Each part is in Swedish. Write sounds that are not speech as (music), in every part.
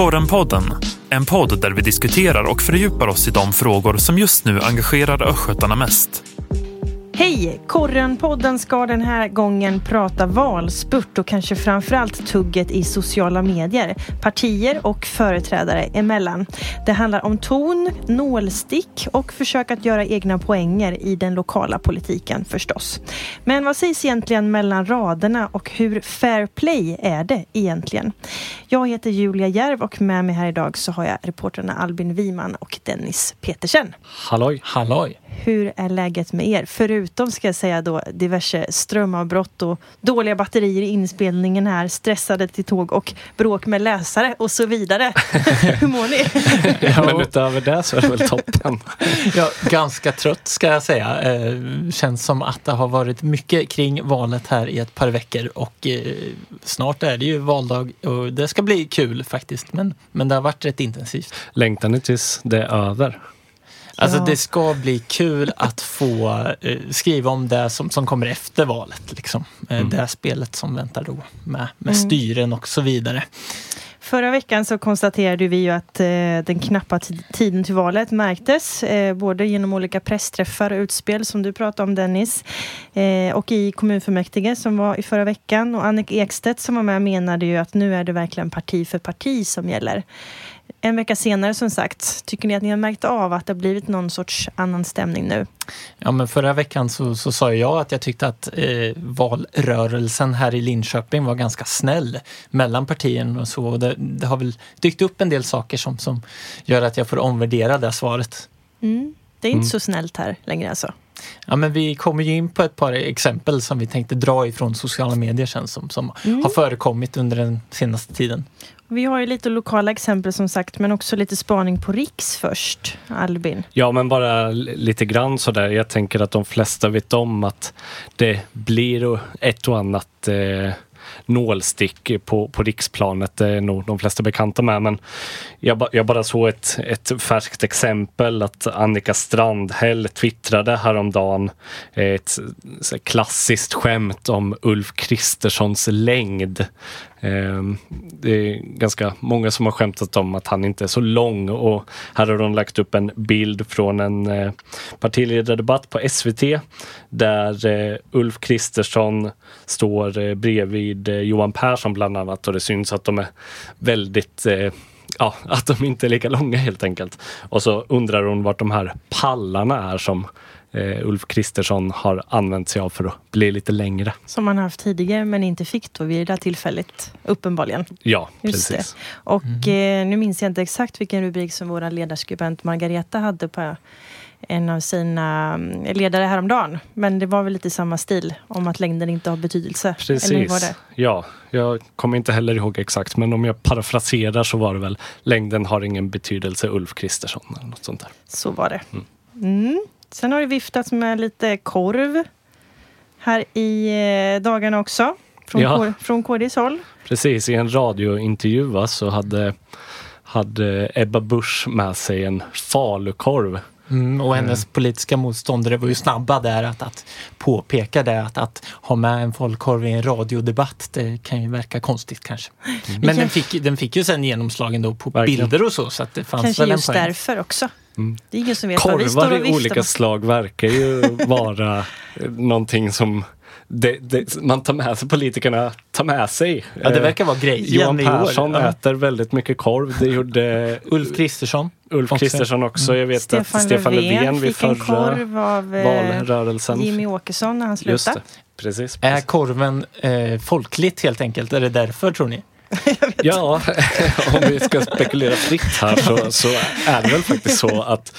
Korrenpodden, en podd där vi diskuterar och fördjupar oss i de frågor som just nu engagerar östgötarna mest. Hej! Korren-podden ska den här gången prata valspurt och kanske framförallt tugget i sociala medier, partier och företrädare emellan. Det handlar om ton, nålstick och försök att göra egna poänger i den lokala politiken förstås. Men vad sägs egentligen mellan raderna och hur fair play är det egentligen? Jag heter Julia Järv och med mig här idag så har jag reportrarna Albin Wiman och Dennis Petersen. Halloj! Halloj! Hur är läget med er? Förutom ska jag säga då diverse strömavbrott och dåliga batterier i inspelningen här, stressade till tåg och bråk med läsare och så vidare. (laughs) Hur mår ni? ja, men utöver det så är det väl toppen. ja, ganska trött ska jag säga. Eh, känns som att det har varit mycket kring valet här i ett par veckor och eh, snart är det ju valdag och det ska bli kul faktiskt. Men, men det har varit rätt intensivt. Längtar ni tills det är över? Alltså ja. det ska bli kul att få eh, skriva om det som, som kommer efter valet. Liksom. Eh, mm. Det spelet som väntar då med, med mm. styren och så vidare. Förra veckan så konstaterade vi ju att eh, den knappa tiden till valet märktes eh, både genom olika pressträffar och utspel som du pratade om Dennis eh, och i kommunfullmäktige som var i förra veckan och Annika Ekstedt som var med menade ju att nu är det verkligen parti för parti som gäller en vecka senare som sagt, tycker ni att ni har märkt av att det har blivit någon sorts annan stämning nu? Ja, men förra veckan så, så sa jag att jag tyckte att eh, valrörelsen här i Linköping var ganska snäll mellan partierna och så. Och det, det, har väl dykt upp en del saker som, som gör att jag får omvärdera det svaret. Mm. Det är inte mm. så snällt här längre alltså? Ja, men vi kommer ju in på ett par exempel som vi tänkte dra ifrån sociala medier sen, som, som mm. har förekommit under den senaste tiden. Vi har ju lite lokala exempel som sagt, men också lite spaning på Riks först. Albin? Ja, men bara lite grann sådär. Jag tänker att de flesta vet om att det blir ett och annat eh, nålstick på, på riksplanet. Det är nog de flesta bekanta med. Men jag, jag bara såg ett, ett färskt exempel att Annika Strandhäll twittrade häromdagen eh, ett klassiskt skämt om Ulf Kristerssons längd. Ehm, det är ganska många som har skämtat om att han inte är så lång och här har de lagt upp en bild från en eh, partiledardebatt på SVT där eh, Ulf Kristersson står eh, bredvid Johan Persson bland annat och det syns att de är väldigt ja, att de inte är lika långa helt enkelt. Och så undrar hon vart de här pallarna är som eh, Ulf Kristersson har använt sig av för att bli lite längre. Som han haft tidigare men inte fick då vid det här tillfället, uppenbarligen. Ja, Just precis. Det. Och mm. eh, nu minns jag inte exakt vilken rubrik som vår ledarskribent Margareta hade på en av sina mm, ledare häromdagen. Men det var väl lite samma stil om att längden inte har betydelse. Precis. Ja, jag kommer inte heller ihåg exakt men om jag parafraserar så var det väl längden har ingen betydelse Ulf Kristersson eller något sånt där. Så var det. Mm. Mm. Sen har det viftats med lite korv här i eh, dagarna också. Från, ja. K- från KDs håll. Precis, i en radiointervju så hade, hade Ebba Busch med sig en falukorv. Mm, och hennes mm. politiska motståndare var ju snabba där att, att påpeka det. Att, att ha med en folkkorv i en radiodebatt, det kan ju verka konstigt kanske. Mm. Men den fick, den fick ju sen genomslag ändå på Verkligen. bilder och så. så att det fanns kanske väl just en poäng. därför också. Mm. Det är ingen som vet Korvar vad vi står och i olika slag verkar ju (laughs) vara någonting som det, det, man tar med sig, politikerna tar med sig. Ja, det verkar vara grejen Johan Persson ja. äter väldigt mycket korv. Det gjorde Ulf Kristersson. Ulf Kristersson också. Jag vet Stefan att Stefan Löfven, Löfven vid förra korv av, eh, valrörelsen. Jimmy Åkesson när han slutade. Precis, precis. Är korven eh, folkligt helt enkelt? Är det därför tror ni? Ja, om vi ska spekulera fritt här så, så, är det väl faktiskt så att,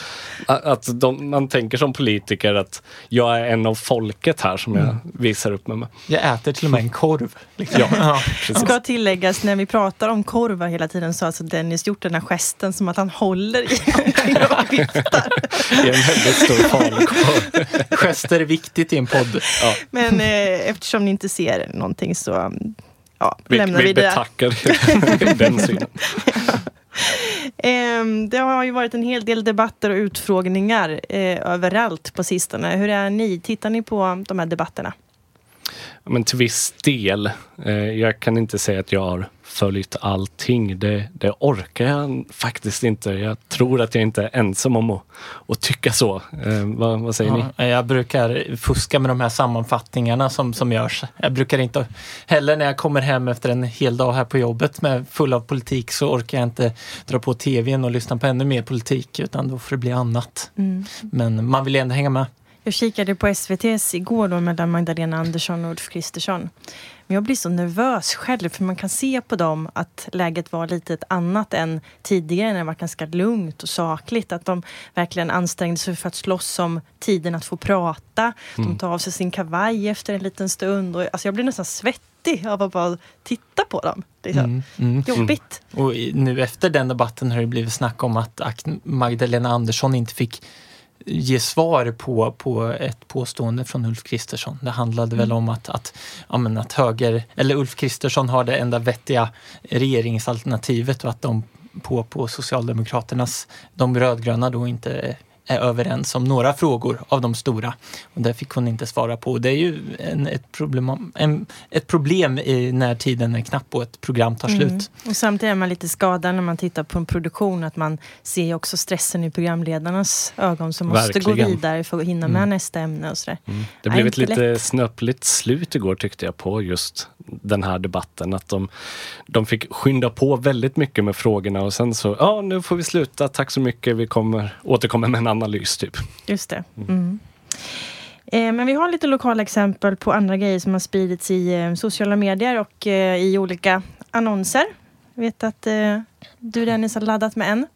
att de, man tänker som politiker att jag är en av folket här som jag mm. visar upp mig med. Jag äter till och med en korv. Liksom. Ja, ja, precis. Ska tilläggas, när vi pratar om korvar hela tiden så har alltså Dennis gjort den här gesten som att han håller i och viftar. I en väldigt stor falukorv. Gester är viktigt i en podd. Ja. Men eh, eftersom ni inte ser någonting så ja, vi, lämnar vi, vi det. betackar (laughs) den synen. (laughs) Ehm, det har ju varit en hel del debatter och utfrågningar eh, överallt på sistone. Hur är ni? Tittar ni på de här debatterna? Men till viss del. Eh, jag kan inte säga att jag har följt allting. Det, det orkar jag faktiskt inte. Jag tror att jag inte är ensam om att, att tycka så. Eh, vad, vad, säger ja, ni? Jag brukar fuska med de här sammanfattningarna som, som görs. Jag brukar inte heller när jag kommer hem efter en hel dag här på jobbet med full av politik så orkar jag inte dra på tvn och lyssna på ännu mer politik utan då får det bli annat. Mm. Men man vill ändå hänga med. Jag kikade på SVTs igår då mellan Magdalena Andersson och Ulf Kristersson. Men jag blir så nervös själv för man kan se på dem att läget var lite ett annat än tidigare när det var ganska lugnt och sakligt. Att de verkligen ansträngde sig för att slåss om tiden att få prata. Mm. De tar av sig sin kavaj efter en liten stund. Och, alltså jag blir nästan svettig av att bara titta på dem. Liksom. Mm, mm, Jobbigt. Mm. Och nu efter den debatten har det blivit snack om att Magdalena Andersson inte fick ge svar på, på ett påstående från Ulf Kristersson. Det handlade mm. väl om att, att, ja, men att höger, eller Ulf Kristersson har det enda vettiga regeringsalternativet och att de på, på Socialdemokraternas, de rödgröna då inte är överens om några frågor av de stora. Och det fick hon inte svara på. Det är ju en, ett, problem, en, ett problem i, när tiden är knapp och ett program tar slut. Mm. Och samtidigt är man lite skadad när man tittar på en produktion att man ser också stressen i programledarnas ögon som måste Verkligen. gå vidare för att hinna med mm. nästa ämne och sådär. Mm. Det blev ett lite lätt. snöpligt slut igår tyckte jag på just den här debatten. Att de, de fick skynda på väldigt mycket med frågorna och sen så, ja nu får vi sluta, tack så mycket, vi kommer återkommer med en analys typ. Just det. Mm. mm. Eh, men vi har lite lokala exempel på andra grejer som har spridits i eh, sociala medier och eh, i olika annonser. Jag vet att du Dennis har laddat med en.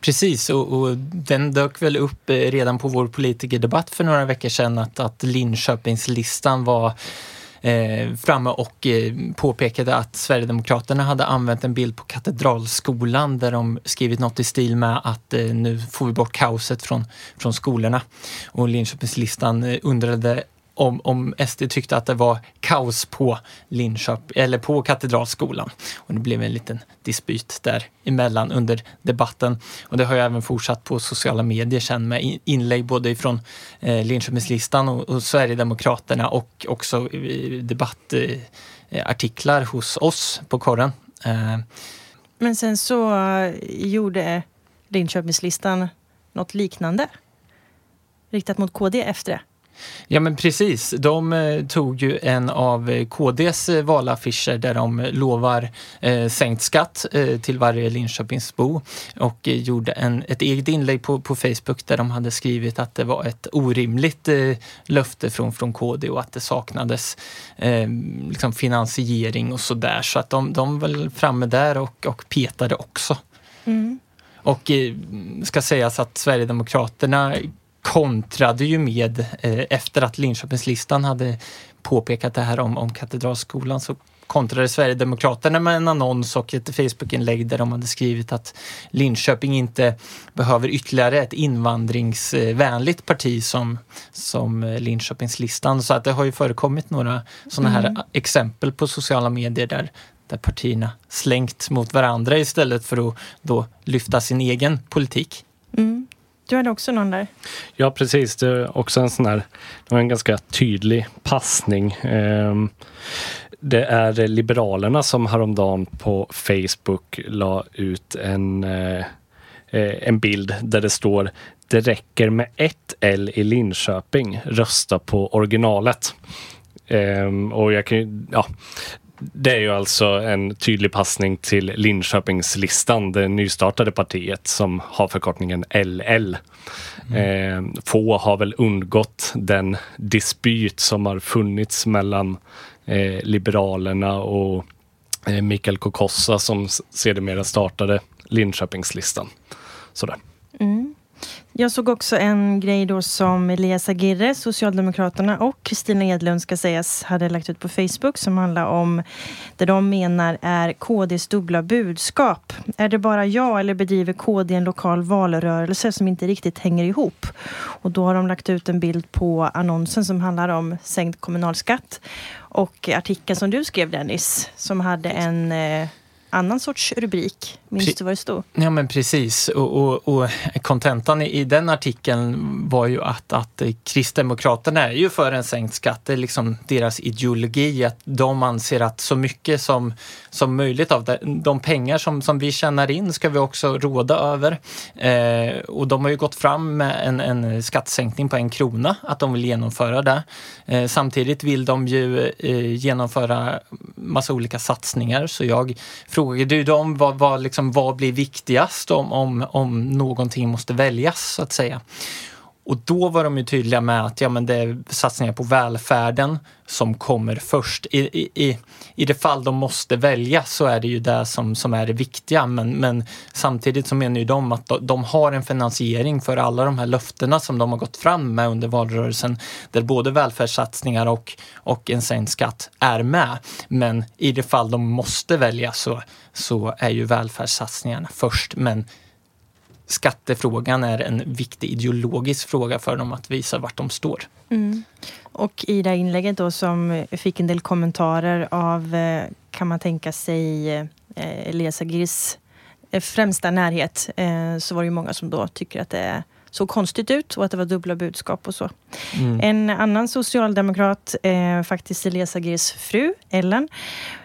Precis, och, och, den dök väl upp redan på vår politikerdebatt för några veckor sedan att, att Linköpingslistan var eh, framme och eh, påpekade att Sverigedemokraterna hade använt en bild på Katedralskolan där de skrivit något i stil med att eh, nu får vi bort kaoset från, från skolorna. Och Linköpingslistan eh, undrade om, om SD tyckte att det var kaos på Linköp, eller på Katedralskolan. Och det blev en liten dispyt där emellan under debatten. Och det har ju även fortsatt på sociala medier sen med inlägg både ifrån eh, Linköpingslistan och, och Sverigedemokraterna och också eh, debattartiklar eh, hos oss på korren. Eh. Men sen så gjorde Linköpingslistan något liknande riktat mot KD efter det. Ja men precis, de eh, tog ju en av eh, KDs eh, valaffischer där de lovar eh, sänkt skatt eh, till varje Linköpingsbo och eh, gjorde en, ett eget inlägg på, på Facebook där de hade skrivit att det var ett orimligt löfte från, från KD och att det saknades liksom finansiering och sådär. Så att de, de var framme där och, och petade också. Mm. Och ska sägas att Sverigedemokraterna kontrade ju med, eh, efter att Linköpingslistan hade påpekat det här om, om Katedralskolan, så kontrade Sverigedemokraterna med en annons och ett Facebookinlägg där de hade skrivit att Linköping inte behöver ytterligare ett invandringsvänligt parti som, som Linköpingslistan. Så att det har ju förekommit några sådana här mm. exempel på sociala medier där, där partierna slängt mot varandra istället för att då lyfta sin egen politik. Mm. Du hade också någon där. Ja, precis. Det är också en sån här, det var en ganska tydlig passning. Ehm, det är Liberalerna som häromdagen på Facebook la ut en, eh, eh, en bild där det står Det räcker med ett L i Linköping. Rösta på originalet. Um, och jag kan ja, det är ju alltså en tydlig passning till Linköpingslistan, det nystartade partiet som har förkortningen LL. Mm. Eh, få har väl undgått den dispyt som har funnits mellan eh, Liberalerna och eh, Mikael Kokossa som sedermera startade Linköpingslistan. Sådär. Mm. Jag såg också en grej då som Elias Aguirre, Socialdemokraterna och Kristina Edlund ska sägas hade lagt ut på Facebook som handlar om det de menar är KDs dubbla budskap. Är det bara jag eller bedriver KD en lokal valrörelse som inte riktigt hänger ihop? Och då har de lagt ut en bild på annonsen som handlar om sänkt kommunalskatt och artikeln som du skrev Dennis som hade en eh, annan sorts rubrik. Minns Pre du vad det stod? Ja men precis och, och, och kontentan i, den artikeln var ju att, att Kristdemokraterna är ju för en sänkt skatt. Det är liksom deras ideologi att de anser att så mycket som, som möjligt av det, de pengar som, som vi tjänar in ska vi också råda över. Eh, och de har ju gått fram med en, en skattesänkning på en krona, att de vill genomföra det. Eh, samtidigt vill de ju eh, genomföra massa olika satsningar så jag frågade ju dem vad, vad, liksom, vad blir viktigast om, om, om någonting måste väljas så att säga. Och då var de ju tydliga med att ja, men det är satsningar på välfärden som kommer först. I, i, i det fall de måste välja så är det ju det som, som är det viktiga. Men, men samtidigt så menar ju de att de har en finansiering för alla de här löftena som de har gått fram med under valrörelsen. Där både välfärdssatsningar och, och en sänkt skatt är med. Men i det fall de måste välja så, så är ju välfärdssatsningarna först. Men skattefrågan är en viktig ideologisk fråga för dem att visa vart de står. Mm. Och i det här inlägget då som fick en del kommentarer av, eh, kan man tänka sig, eh, Elias Agiris eh, främsta närhet så var det ju många som då tycker att det är såg konstigt ut och att det var dubbla budskap och så. Mm. En annan socialdemokrat, eh, faktiskt Elias Agirs fru, Ellen,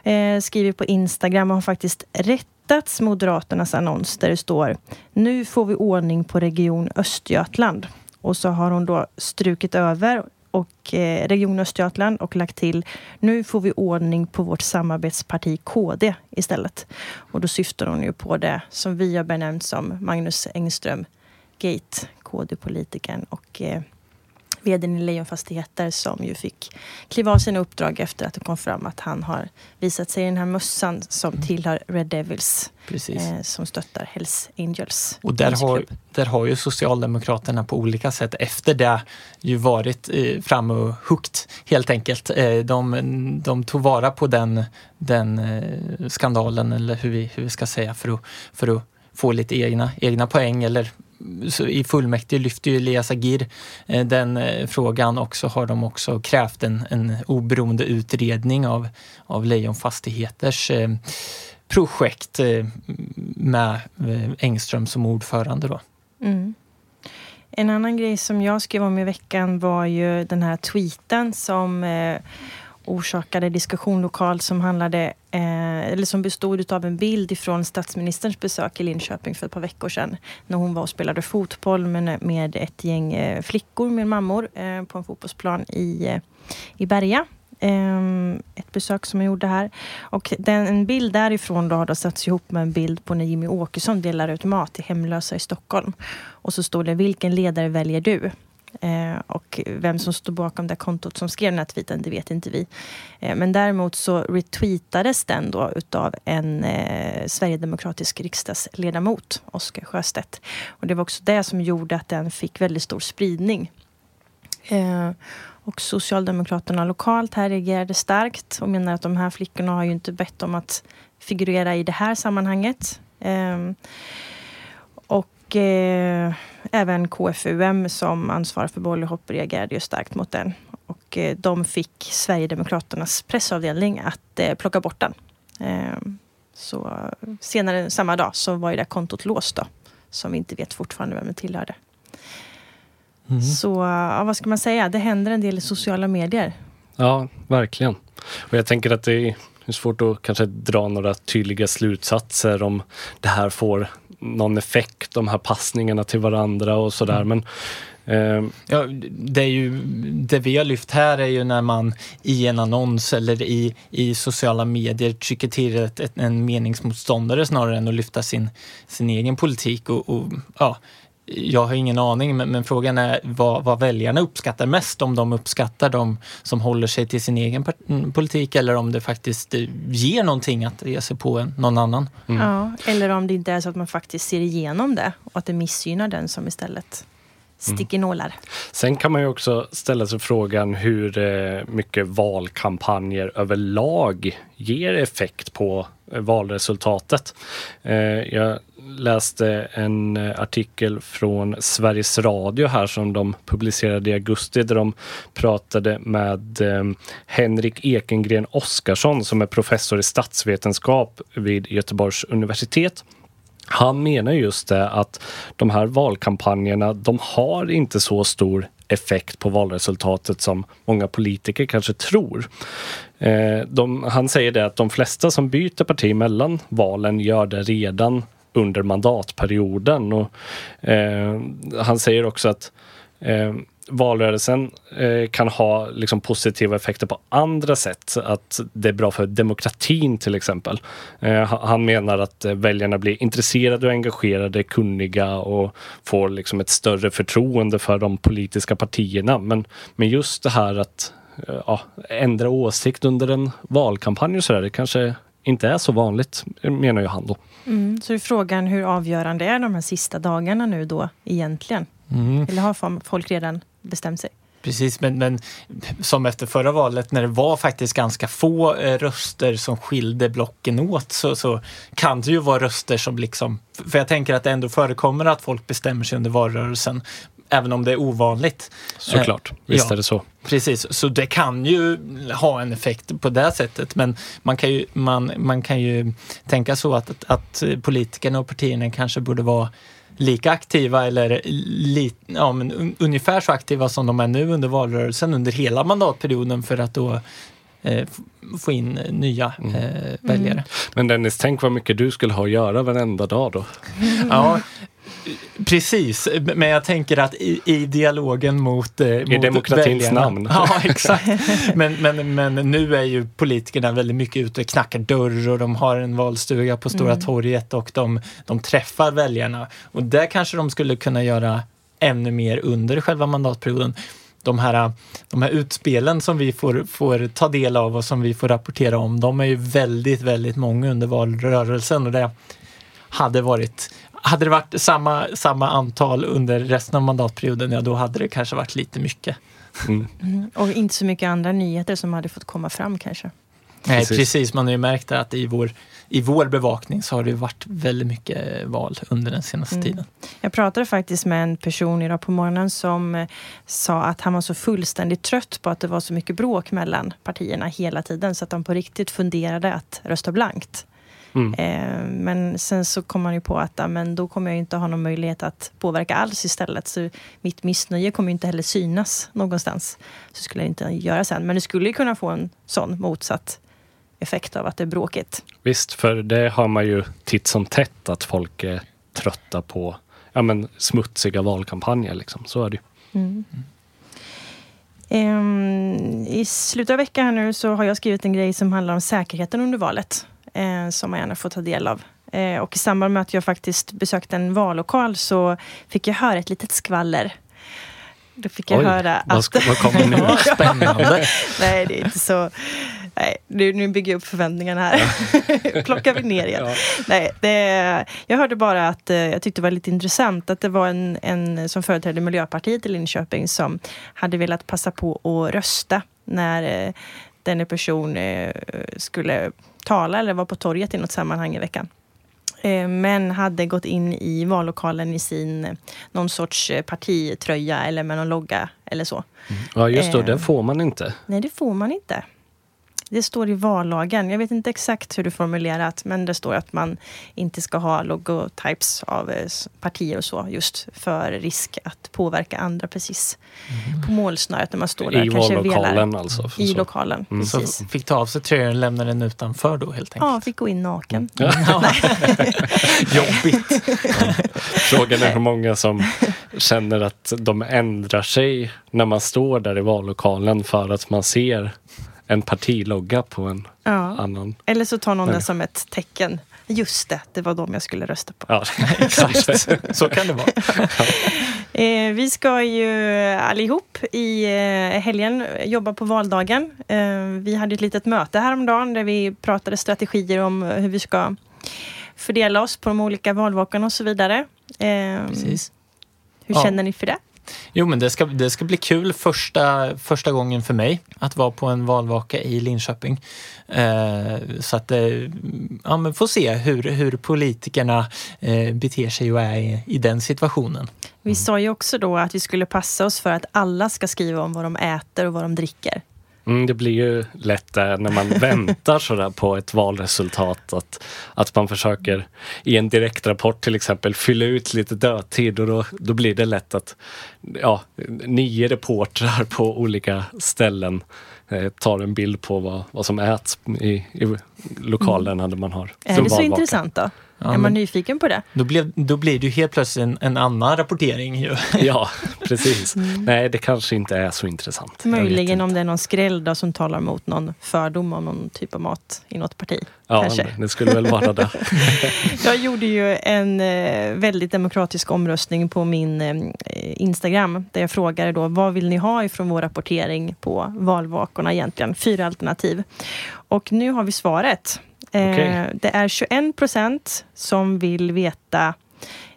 eh, skriver på Instagram och har faktiskt rätt hittats Moderaternas annons där det står Nu får vi ordning på Region Östergötland. Och så har hon då strukit över och eh, Region Östergötland och lagt till Nu får vi ordning på vårt samarbetsparti KD istället. Och då syftar hon ju på det som vi har benämnt som Magnus Engström Gate, KD-politikern och eh, vdn i Lejonfastigheter som ju fick kliva av sina uppdrag efter att det kom fram att han har visat sig i den här mössan som mm. tillhör Red Devils eh, som stöttar Hells Angels. Och där har, där har ju Socialdemokraterna på olika sätt efter det ju varit eh, fram och hukt helt enkelt. Eh, de, de tog vara på den, den eh, skandalen eller hur vi, hur vi ska säga för att, för att få lite egna, egna poäng eller i fullmäktige lyfter ju Elias Agir eh, den eh, frågan och så har de också krävt en, en oberoende utredning av, av Lejonfastigheters eh, projekt med Engström som ordförande. Då. Mm. En annan grej som jag skrev om i veckan var ju den här tweeten som orsakade diskussion lokalt som handlade eh, eller som bestod av en bild ifrån statsministerns besök i Linköping för ett par veckor sedan. När hon var och spelade fotboll med, med ett gäng eh, flickor med mammor eh, på en fotbollsplan i, eh, i Berga. Eh, ett besök som jag gjorde här. Och den, en bild därifrån då har då satts ihop med en bild på när Jimmy Åkesson delar ut mat till hemlösa i Stockholm. Och så står det, vilken ledare väljer du? Eh, och vem som stod bakom det kontot som skrev den här tweeten, det vet inte vi. Eh, men däremot så retweetades den då utav en eh, sverigedemokratisk riksdagsledamot, Oskar Sjöstedt. Och det var också det som gjorde att den fick väldigt stor spridning. Eh, och Socialdemokraterna lokalt här reagerade starkt och menar att de här flickorna har ju inte bett om att figurera i det här sammanhanget. Eh, och eh, även KFUM som ansvarar för volleyhopp reagerade ju starkt mot den. Och eh, de fick Sverigedemokraternas pressavdelning att eh, plocka bort den. Eh, så senare samma dag så var ju det kontot låst då. Som vi inte vet fortfarande vem det tillhörde. Mm. Så ja, vad ska man säga? Det händer en del i sociala medier. Ja, verkligen. Och jag tänker att det är svårt att kanske dra några tydliga slutsatser om det här får någon effekt, de här passningarna till varandra och sådär. Mm. Men Eh, ja, det, är ju, det vi har lyft här är ju när man i en annons eller i, i sociala medier trycker till ett, ett, en meningsmotståndare snarare än att lyfta sin, sin egen politik. Och, och ja, jag har ingen aning, men, men frågan är vad, vad, väljarna uppskattar mest. Om de uppskattar de som håller sig till sin egen mm, politik eller om det faktiskt eh, ger någonting att ge sig på en, någon annan. Mm. Ja, eller om det inte är så att man faktiskt ser igenom det och att det missgynnar den som istället sticker nålar. Sen kan man ju också ställa sig frågan hur eh, mycket valkampanjer överlag ger effekt på eh, valresultatet. Jag läste en eh, artikel från Sveriges Radio här som de publicerade i augusti där de pratade med eh, Henrik Ekengren Oskarsson som är professor i statsvetenskap vid Göteborgs universitet. Han menar just det att de här valkampanjerna, de har inte så stor effekt på valresultatet som många politiker kanske tror. Eh, de, han säger det att de flesta som byter parti mellan valen gör det redan under mandatperioden. Och, eh, han säger också att eh, valrörelsen eh, kan ha liksom, positiva effekter på andra sätt. Att det är bra för demokratin till exempel. Eh, han menar att eh, väljarna blir intresserade och engagerade, kunniga och får liksom, ett större förtroende för de politiska partierna. Men, men just det här att eh, ja, ändra åsikt under en valkampanj och sådär, det kanske inte är så vanligt, menar ju han då. Mm, så är frågan hur avgörande är de här sista dagarna nu då egentligen? Mm. Eller har folk redan bestämt sig. Precis, men, men som efter förra valet när det var faktiskt ganska få eh, röster som skilde blocken åt så, så kan det ju vara röster som liksom... För jag tänker att det ändå förekommer att folk bestämmer sig under valrörelsen även om det är ovanligt. Såklart, eh, visst ja, är det så. Precis, så det kan ju ha en effekt på det sättet. Men man kan ju, man, man kan ju tänka så att, att politikerna och partierna kanske borde vara lika aktiva eller li, ja, men un, ungefär så aktiva som de är nu under valrörelsen under hela mandatperioden för att då eh, få in nya mm. eh, väljare. Mm. Men Dennis, tänk vad mycket du skulle ha att göra varenda dag då. ja, Precis, men jag tänker att i, i dialogen mot, eh, I mot demokratins väljarna, namn. (laughs) Ja, exakt. Men, men, men nu är ju politikerna väldigt mycket ute och knackar dörr och de har en valstuga på Stora mm. torget och de, de träffar väljarna. Och där kanske de skulle kunna göra ännu mer under själva mandatperioden. De här, de här utspelen som vi får, får ta del av och som vi får rapportera om, de är ju väldigt, väldigt många under valrörelsen och det hade varit hade det varit samma, samma antal under resten av mandatperioden, ja då hade det kanske varit lite mycket. Mm. Mm. Och inte så mycket andra nyheter som hade fått komma fram kanske. Nej, precis. precis. Man har ju märkt att i vår, i vår bevakning så har det varit väldigt mycket val under den senaste mm. tiden. Jag pratade faktiskt med en person idag på morgonen som eh, sa att han var så fullständigt trött på att det var så mycket bråk mellan partierna hela tiden så att de på riktigt funderade att rösta blankt. Mm. Eh, men sen så kom man ju på att men då kommer jag inte ha någon möjlighet att påverka alls istället. Så mitt missnöje kommer inte heller synas någonstans. Så skulle jag inte göra sen. Men det skulle ju kunna få en sån motsatt effekt av att det är bråkigt. Visst, för det har man ju titt som tätt att folk är trötta på ja, men smutsiga valkampanjer. Liksom. Så är det ju. Mm. Um, I slutet av veckan nu så har jag skrivit en grej som handlar om säkerheten under valet eh, som man gärna får ta del av. Eh, och i samband med att jag faktiskt besökte en vallokal så fick jag höra ett litet skvaller. Då fick jag Oj, höra att... Vad, vad kommer nu? (laughs) Spännande! Nej, det är inte så... Nej, nu, nu bygger jag upp förväntningarna här. (laughs) Plockar vi ner igen. Ja. Nej, det, jag hörde bara att eh, jag tyckte det var lite intressant att det var en, en som företrädde Miljöpartiet i Linköping som hade velat passa på att rösta när eh, denna person eh, skulle tala eller var på torget i något sammanhang i veckan. Eh, men hade gått in i vallokalen i sin eh, någon sorts eh, partitröja eller med någon logga eller så. Mm. Ja just det, det får man inte. Nej det får man inte. Det står i vallagen. Jag vet inte exakt hur det är formulerat, men det står att man inte ska ha logotypes av eh, partier och så, just för risk att påverka andra precis mm. på målsnöret när man står där. I vallokalen alltså? I så. lokalen, mm. Så fick ta av sig tröjan och lämna den utanför då helt enkelt? Ja, fick gå in naken. Mm. (laughs) (laughs) Jobbigt! (laughs) Frågan är hur många som känner att de ändrar sig när man står där i vallokalen för att man ser en partilogga på en ja. annan. Eller så tar någon det som ett tecken. Just det, det var de jag skulle rösta på. Ja, (laughs) exakt. (laughs) så kan det vara. (laughs) Eh, vi ska ju allihop i eh, helgen jobba på valdagen. Eh, vi hade ett litet möte häromdagen där vi pratade strategier om hur vi ska fördela oss på de olika valvakarna och så vidare. Precis. Hur ja. känner ni för det? Jo, men det ska, det ska bli kul första, första gången för mig att vara på en valvaka i Linköping. Eh, så att, eh, ja men får se hur, hur politikerna eh, beter sig och är i, i den situationen. Vi sa ju också då att vi skulle passa oss för att alla ska skriva om vad de äter och vad de dricker. Mm, det blir ju lätt där när man (laughs) väntar sådär på ett valresultat att, att man försöker i en direktrapport till exempel fylla ut lite dödtid och då, då blir det lätt att ja, nio reportrar på olika ställen eh, tar en bild på vad, vad som äts i, i lokalerna mm. man har Är det så intressant då? Ja, är man nyfiken på det? Då, blev, då blir det ju helt plötsligt en, en annan rapportering. Ju. (laughs) ja, precis. Mm. Nej, det kanske inte är så intressant. Möjligen om det är någon skräll som talar emot någon fördom om någon typ av mat i något parti. Ja, kanske. det skulle väl vara det. (laughs) jag gjorde ju en eh, väldigt demokratisk omröstning på min eh, Instagram där jag frågade då vad vill ni ha ifrån vår rapportering på valvakorna egentligen? Fyra alternativ. Och nu har vi svaret. Okay. Eh, det är 21 procent som vill veta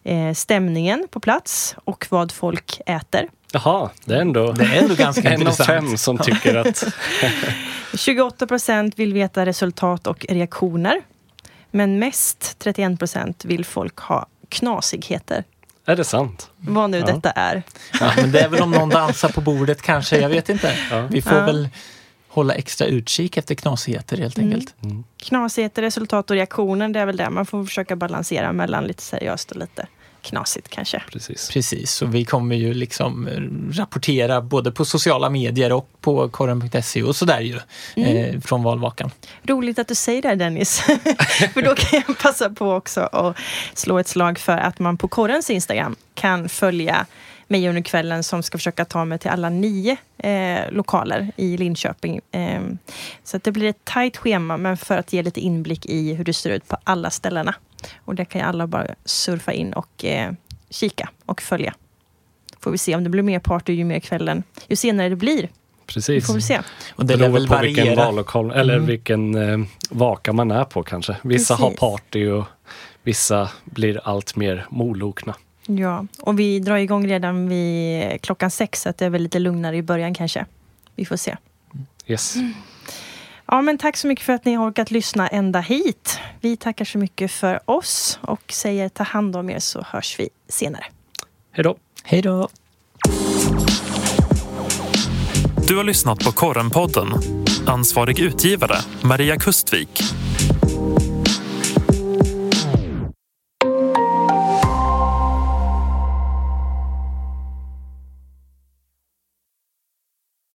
eh, stämningen på plats och vad folk äter. Jaha, det är ändå, det är ändå ganska (laughs) en av fem som tycker att... (laughs) 28 procent vill veta resultat och reaktioner. Men mest, 31 procent, vill folk ha knasigheter. Är det sant? Vad nu ja. detta är. Ja, men det är väl om någon (laughs) dansar på bordet kanske, jag vet inte. Ja. Vi får väl hålla extra utkik efter knasigheter helt mm. enkelt. Mm. Knasigheter, resultat och reaktioner, det är väl det man får försöka balansera mellan lite seriöst och lite knasigt kanske. Precis. Precis, och vi kommer ju liksom eh, rapportera både på sociala medier och på korren.se och sådär ju mm. eh, från valvakan. Roligt att du säger det Dennis. (laughs) för då kan jag passa på också att slå ett slag för att man på korrens Instagram kan följa mig under kvällen som ska försöka ta mig till alla nio eh, lokaler i Linköping. Eh, så att det blir ett tajt schema, men för att ge lite inblick i hur det ser ut på alla ställena. Och det kan ju alla bara surfa in och eh, kika och följa. Får vi se om det blir mer party ju mer kvällen, ju senare det blir. Precis. Får vi se. Och det beror väl på variera. vilken vallokal eller mm. vilken eh, vaka man är på kanske. Vissa Precis. har party och vissa blir allt mer molokna. Ja, och vi drar igång redan vid klockan sex så att det är väl lite lugnare i början kanske. Vi får se. Yes. Ja, men tack så mycket för att ni har orkat lyssna ända hit. Vi tackar så mycket för oss och säger ta hand om er så hörs vi senare. Hej då. Hej då. Du har lyssnat på Korrenpodden. Ansvarig utgivare Maria Kustvik.